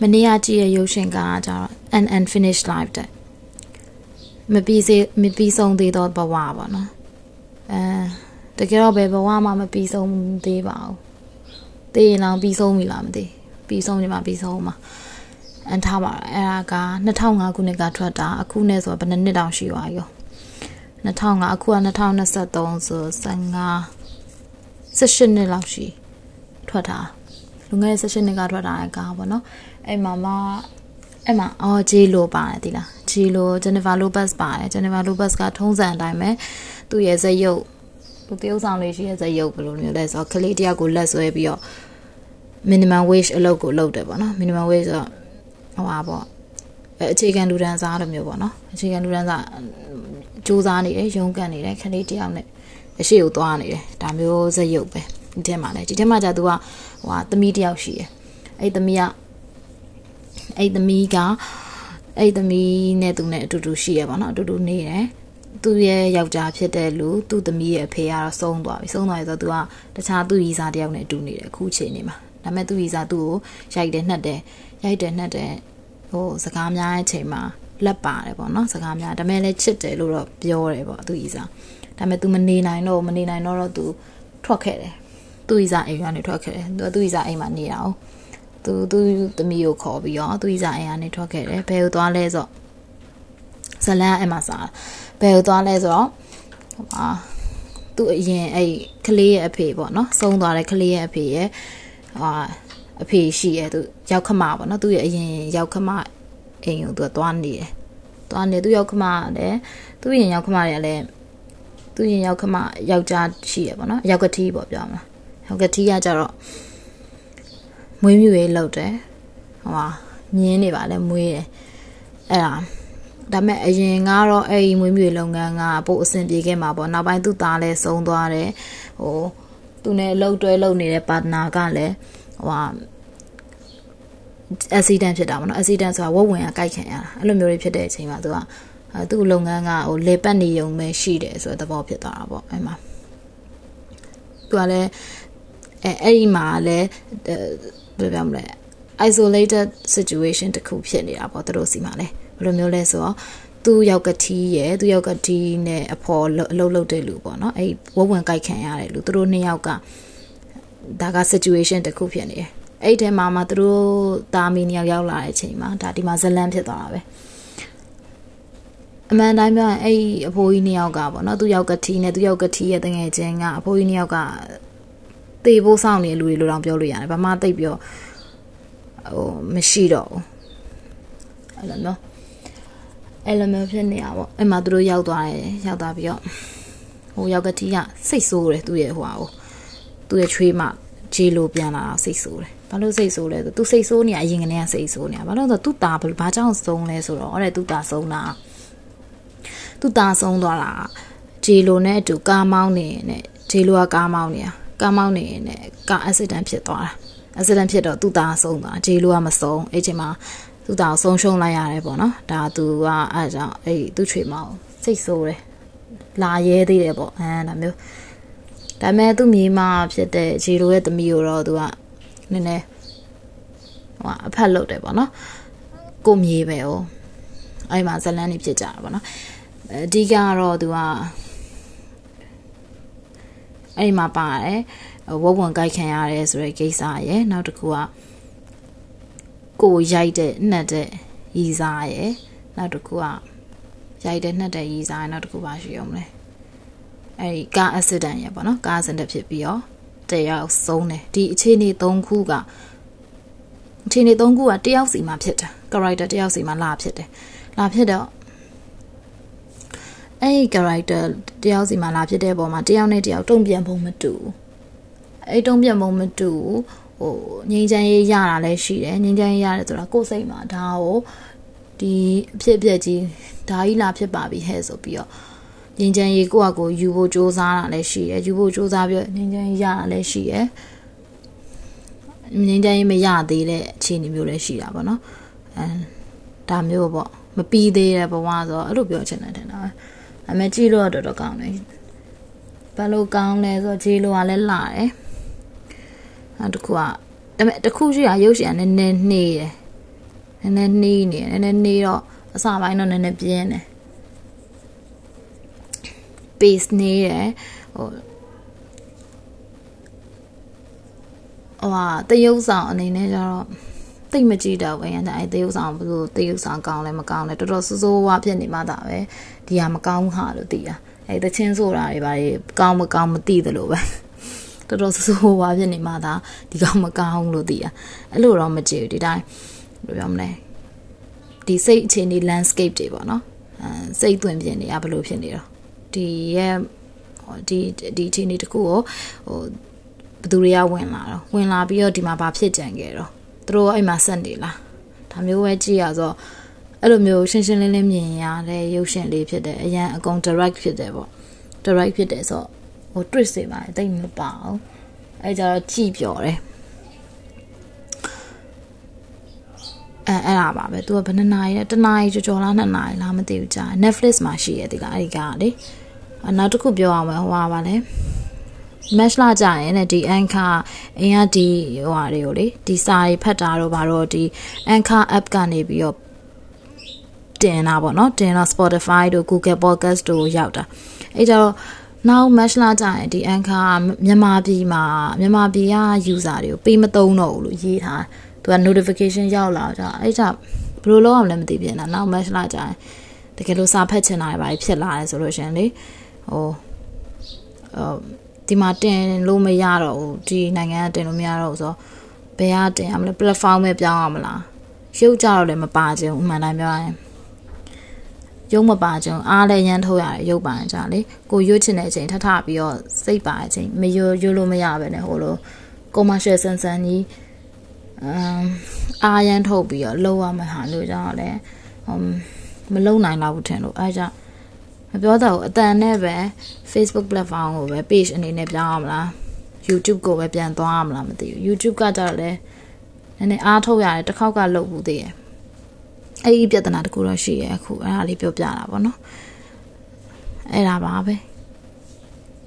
မနေ့ကကြည့်ရရုပ်ရှင်ကကြတော့ an unfinished life တဲ့မပြီးစေမပြီးဆုံးသေးတော့ဘဝပါနော်အဲတကယ်တော့ဘယ်ဘဝမှမပြီးဆုံးသေးပါဘူးသိရင်တော့ပြီးဆုံးပြီလားမသိပြီးဆုံးနေမှာပြီးဆုံးမှာအန်ထားပါအဲ့ဒါက2005ခုနှစ်ကထွက်တာအခုနဲ့ဆိုဘယ်နှစ်တောင်ရှိသွားရော2005အခုက2023ဆို15 18နှစ်လောက်ရှိထွက်တာ လူငယ်18နှစ်ကထွက်တာကပေါ့နော်အဲ့မှာမအဲ့မှာအော်ဂျီလိုပါတယ်ဒီလားဂျီလိုဂျန်နီဖာလိုဘတ်ပါတယ်ဂျန်နီဖာလိုဘတ်ကထုံးစံအတိုင်းပဲသူ့ရဲ့ဇက်ရုပ်သူတရုပ်ဆောင်လေးရှိရဲ့ဇက်ရုပ်ဘယ်လိုမျိုးလဲဆိုတော့ကလေးတယောက်ကိုလက်ဆွဲပြီးတော့ minimum wage အလုပ်ကိုလုပ်တယ်ပေါ့နော် minimum wage ဆိုတော့ဟိုပါပေါ့အခြေခံလူဒန်းစားလိုမျိုးပေါ့နော်အခြေခံလူဒန်းစားစူးစမ်းနေတယ်ရုန်းကန်နေတယ်ခလေးတယောက်နဲ့အရှိကိုသွားနေတယ်ဒါမျိုးဇက်ရုပ်ပဲ ဒီထဲမှာလဲဒီထဲမှာကြာသူကဟိုဟာသမီးတယောက်ရှိတယ်အဲ့သမီးကအဲ့သမီးကအဲ့သမီးနဲ့သူနဲ့အတူတူရှိရပါတော့အတူတူနေတယ်သူ့ရဲ့ယောက်ျားဖြစ်တဲ့လူသူ့သမီးရဲ့အဖေကတော့ဆုံးသွားပြီဆုံးသွားရဆိုသူကတခြားသူ့ရီစာတယောက်နဲ့အတူနေတယ်အခုချိန်နေမှာဒါပေမဲ့သူ့ရီစာသူ့ကိုရိုက်တယ်နှက်တယ်ရိုက်တယ်နှက်တယ်ဟိုစကားများတဲ့အချိန်မှာလက်ပါတယ်ပေါ့နော်စကားများဒါပေမဲ့လည်းချစ်တယ်လို့တော့ပြောတယ်ပေါ့သူ့ရီစာဒါပေမဲ့ तू မနေနိုင်တော့မနေနိုင်တော့တော့ तू ထွက်ခဲ့တယ် သူ့ဤစားအိမ်ကနေထွက်ခဲ့တယ်သူသူ့ဤစားအိမ်မှာနေတာ哦သူသူသမီးကိုခေါ်ပြီးတော့သူ့ဤစားအိမ်ကနေထွက်ခဲ့တယ်ဘယ်ကိုသွားလဲဆိုတော့ဇလန်အဲ့မှာစားဘယ်ကိုသွားလဲဆိုတော့ဟိုမှာသူ့အရင်အဲ့ကလေးရဲ့အဖေပေါ့နော်ဆုံးသွားတဲ့ကလေးရဲ့အဖေရဲ့ဟာအဖေရှိရဲ့သူရောက်ခမပေါ့နော်သူ့ရဲ့အရင်ရောက်ခမအိမ်ကိုသူကသွားနေတယ်သွားနေသူရောက်ခမလည်းသူ့ရင်ရောက်ခမတွေကလည်းသူရင်ရောက်ခမယောက်ျားရှိရပေါ့နော်ယောက်ကတိပေါ့ပြောမှာ ယောက်ကတိကကြတော့မွေးမြူရေးလုပ်တယ်ဟိုဟာမြင်းနေပါလဲမွေးတယ်အဲ့ဒါဒါမဲ့အရင်ကတော့အဲ့ဒီမွေးမြူရေးလုပ်ငန်းကပို့အဆင်ပြေခဲ့မှာပေါ့နောက်ပိုင်းသူ့သားလည်းဆုံးသွားတယ်ဟိုသူနဲ့လှုပ်တွဲလှုပ်နေတဲ့ပါတနာကလည်းဟိုဟာ accident ဖြစ်တာပေါ့နော် accident ဆိုတာဝက်ဝင်ကကြိုက်ခံရတာအဲ့လိုမျိုးတွေဖြစ်တဲ့အချိန်မှာသူကသူ့လုပ်ငန်းကဟိုလေပတ်နေုံပဲရှိတယ်ဆိုတဲ့သဘောဖြစ်သွားတာပေါ့အဲ့မှာသူကလည်း အဲအဲ့ဒီမှာလည်းဘယ်လိုပြောမလဲ isolated situation တခုဖြစ်နေတာပေါ့သူတို့စီမှာလည်းဘယ်လိုမျိုးလဲဆိုတော့သူ့ယောက်ကတိရဲ့သူ့ယောက်ကတိနဲ့အဖော်အလုပ်လုပ်တဲ့လူပေါ့နော်အဲ့ဝဝင်ကြိုက်ခံရတယ်လူသူတို့နှစ်ယောက်ကဒါက situation တခုဖြစ်နေတယ်အဲ့ဒီထဲမှာမှသူတို့တာမီနှစ်ယောက်ရောက်လာတဲ့အချိန်မှာဒါဒီမှာဇလန်ဖြစ်သွားတာပဲအမှန်တိုင်းပြောရင်အဲ့အဖိုးကြီးနှစ်ယောက်ကပေါ့နော်သူယောက်ကတိနဲ့သူယောက်ကတိရဲ့တငယ်ချင်းကအဖိုးကြီးနှစ်ယောက်က တေဖို့စောင့်နေလူတွေလိုတော့ပြောလို့ရတယ်ဘာမှသိပ်ပြောဟိုမရှိတော့ဘူးအဲ့လိုနော်အဲ့လိုမျိုးဖြစ်နေတာပေါ့အဲ့မှာသူတို့ရောက်သွားတယ်ရောက်သွားပြီးတော့ဟိုယောက်ကတိကစိတ်ဆိုးတယ်သူ့ရဲ့ဟိုဟာကိုသူ့ရဲ့ချွေးမဂျီလိုပြန်လာစိတ်ဆိုးတယ်ဘာလို့စိတ်ဆိုးလဲဆိုသူစိတ်ဆိုးနေအရင်ကနေကစိတ်ဆိုးနေတာဘာလို့လဲဆိုသူ့ตาဘာကြောင့်ဆုံးလဲဆိုတော့အဲ့သူ့ตาဆုံးတာသူ့ตาဆုံးသွားတာဂျီလိုနဲ့အတူကားမောင်းနေနဲ့ဂျီလိုကကားမောင်းနေတာ ကားမောင်းနေနဲ့ကားအက်ဆီဒန့်ဖြစ်သွားတာအက်ဆီဒန့်ဖြစ်တော့သူ့သားဆုံးသွားဂျေလိုကမဆုံးအဲ့ချိန်မှာသူ့သားဆုံးရှုံးလိုက်ရတယ်ပေါ့နော်ဒါသူကအဲ့ကြောင့်အဲ့သူ့ချွေမောင်းစိတ်ဆိုးတယ်လာရဲသေးတယ်ပေါ့အဲဒါမျိုးဒါပေမဲ့သူ့မိမဖြစ်တဲ့ဂျေလိုရဲ့သမီးကိုတော့သူကနည်းနည်းဟိုအဖက်လုပ်တယ်ပေါ့နော်ကိုမြေပဲ哦အဲ့မှာဇလန်းနေဖြစ်ကြတာပေါ့နော်အဓိကကတော့သူက အဲ့မှာပါတယ်ဝဝဝင်ကြိုက်ခံရတယ်ဆိုတဲ့ကိစ္စရယ်နောက်တစ်ခုကကိုရိုက်တဲ့နှက်တဲ့ရီစားရယ်နောက်တစ်ခုကရိုက်တဲ့နှက်တဲ့ရီစားရယ်နောက်တစ်ခုပါရှိအောင်လဲအဲ့ဒီကားအက်ဆီဒန့်ရယ်ပေါ့နော်ကားအက်ဆီဒန့်ဖြစ်ပြီးတော့တယောက်ဆုံးတယ်ဒီအခြေအနေ၃ခုကအခြေအနေ၃ခုကတယောက်စီမှာဖြစ်တယ် character တယောက်စီမှာလာဖြစ်တယ်လာဖြစ်တော့ အဲ့ဒီ character တယောက်စီမှာလာဖြစ်တဲ့ပုံမှာတယောက်နဲ့တယောက်တုံ့ပြန်ပုံမတူအဲ့တုံ့ပြန်ပုံမတူဟိုငြိမ်းချမ်းရေးရတာလည်းရှိတယ်ငြိမ်းချမ်းရေးရတယ်ဆိုတာကိုယ်စိတ်မှာဒါကိုဒီအဖြစ်အပျက်ကြီးဒါကြီးလာဖြစ်ပါပြီဟဲ့ဆိုပြီးတော့ငြိမ်းချမ်းရေးကိုယ့်အကိုယူဖို့စ조사တာလည်းရှိတယ်ယူဖို့စ조사ပြီးငြိမ်းချမ်းရေးရတာလည်းရှိတယ်ငြိမ်းချမ်းရေးမရသေးတဲ့အခြေအနေမျိုးလည်းရှိတာပေါ့နော်အဲဒါမျိုးပေါ့မပြီးသေးတဲ့ဘဝဆိုတော့အဲ့လိုပြောချင်တယ်ထင်တာပဲ အမေကြည့်လို့တော့တော်တော်ကောင်းတယ်ဘာလို့ကောင်းလဲဆိုတော့ဂျေလိုကလည်းလာတယ်နောက်တစ်ခုကဒါပေမဲ့တစ်ခုရှိတာရုပ်ရှင်ကနည်းနည်းနှေးတယ်နည်းနည်းနှီးနေနည်းနည်းနှီးတော့အစာပိုင်းတော့နည်းနည်းပြင်းတယ် base နေတယ်ဟိုဟိုဟာတရုပ်ဆောင်အနေနဲ့ကျတော့ တိတ်မကြည့်တော့ဘူးအဲ့ဒါအဲ့တရုပ်ဆောင်ဘယ်လိုတရုပ်ဆောင်ကောင်းလဲမကောင်းလဲတော်တော်စိုးစိုးဝါဖြစ်နေမှသာပဲဒီဟာမကောင်းဟာလို့သိတာအဲ့တချင်းဆိုတာတွေဘာတွေကောင်းမကောင်းမသိသလိုပဲတော်တော်စိုးစိုးဝါဖြစ်နေမှသာဒီကောင်မကောင်းလို့သိတာအဲ့လိုတော့မကြည့်ဘူးဒီတိုင်းဘယ်လိုပြောမလဲဒီစိတ်အခြေအနေ landscape တွေပေါ့နော်အဲစိတ်သွင်းပြင်တွေကဘယ်လိုဖြစ်နေတော့ဒီရဲ့ဒီဒီအခြေအနေတခုကိုဟိုဘသူတွေကဝင်လာတော့ဝင်လာပြီးတော့ဒီမှာဘာဖြစ်ကြံခဲ့တော့ သူတို့အဲ့မှာဆက်နေလားဒါမျိုးပဲကြည့်ရဆိုအဲ့လိုမျိုးရှင်းရှင်းလင်းလင်းမြင်ရတဲ့ရုပ်ရှင်လေးဖြစ်တယ်အရန်အကုန် direct ဖြစ်တယ်ပေါ့ direct ဖြစ်တယ်ဆိုဟို twist တွေပါတိတ်မပါအောင်အဲ့ကြတော့ကြည်ပြော်တယ်အဲအဲ့ဒါပါပဲသူကဘယ်နှစ်နာရီလဲတနာရီကြော်ကြော်လားနှစ်နာရီလားမသိဘူးကြာ Netflix မှာရှိရတဲ့ကအဲ့ဒီကလေနောက်တစ်ခုပြောအောင်မယ်ဟိုပါပါလဲ match လာကြရင်တဲ့ဒီ anchor အင်ကဒီဟိုဟာတွေကိုလေဒီစာတွေဖတ်တာတော့ဘာတော့ဒီ anchor app ကနေပြီးတော့တင်တာပေါ့နော်တင်တော့ Spotify တို့ Google Podcast တို့ရောက်တာအဲကြတော့နောက် match လာကြရင်ဒီ anchor မြန်မာပြည်မှာမြန်မာပြည်က user တွေကိုပေးမသုံးတော့ဘူးလို့ရေးထားသူက notification ရောက်လာကြအဲကြဘယ်လိုလုပ်အောင်လဲမသိပြန်တာနောက် match လာကြရင်တကယ်လို့စာဖတ်ချင်တာတွေဖြစ်လာတယ်ဆိုလို့ရှင်လေဟိုဟို ဒီမှာတင်လို့မရတော့ဘူးဒီနိုင်ငံကတင်လို့မရတော့ဘူးဆိုတော့ဘယ်ကတင်ရမလဲ platform ပဲပြောင်းရမလားရုပ်ကြတော့လည်းမပါခြင်းဥမှန်တိုင်းပြောရင်ရုပ်မပါခြင်းအားလည်းရမ်းထုတ်ရတယ်ရုပ်ပါကြလေကိုရွတ်ချင်တဲ့အချိန်ထထပြီးတော့စိတ်ပါတဲ့အချိန်မရွရွလို့မရပဲနဲ့ဟိုလို commercial ဆန်ဆန်ကြီးအမ်အားရမ်းထုတ်ပြီးတော့လောက်ရမှဟာလို့ကြောင့်လည်းမလုံနိုင်တော့ဘူးထင်လို့အဲကြောင့် မပြောတော့ဘူးအတန်နဲ့ပဲ Facebook platform ကိုပဲ page အနေနဲ့ပြောင်းအောင်မလား YouTube ကိုပဲပြန်သွားအောင်မလားမသိဘူး YouTube ကကြတော့လေနည်းနည်းအားထုတ်ရတယ်တစ်ခေါက်ကလုပ်ဘူးသေးရဲ့အဲ့ဒီပြဿနာတခုတော့ရှိရဲ့အခုအဲ့ဒါလေးပြောပြတာပေါ့နော်အဲ့ဒါပါပဲ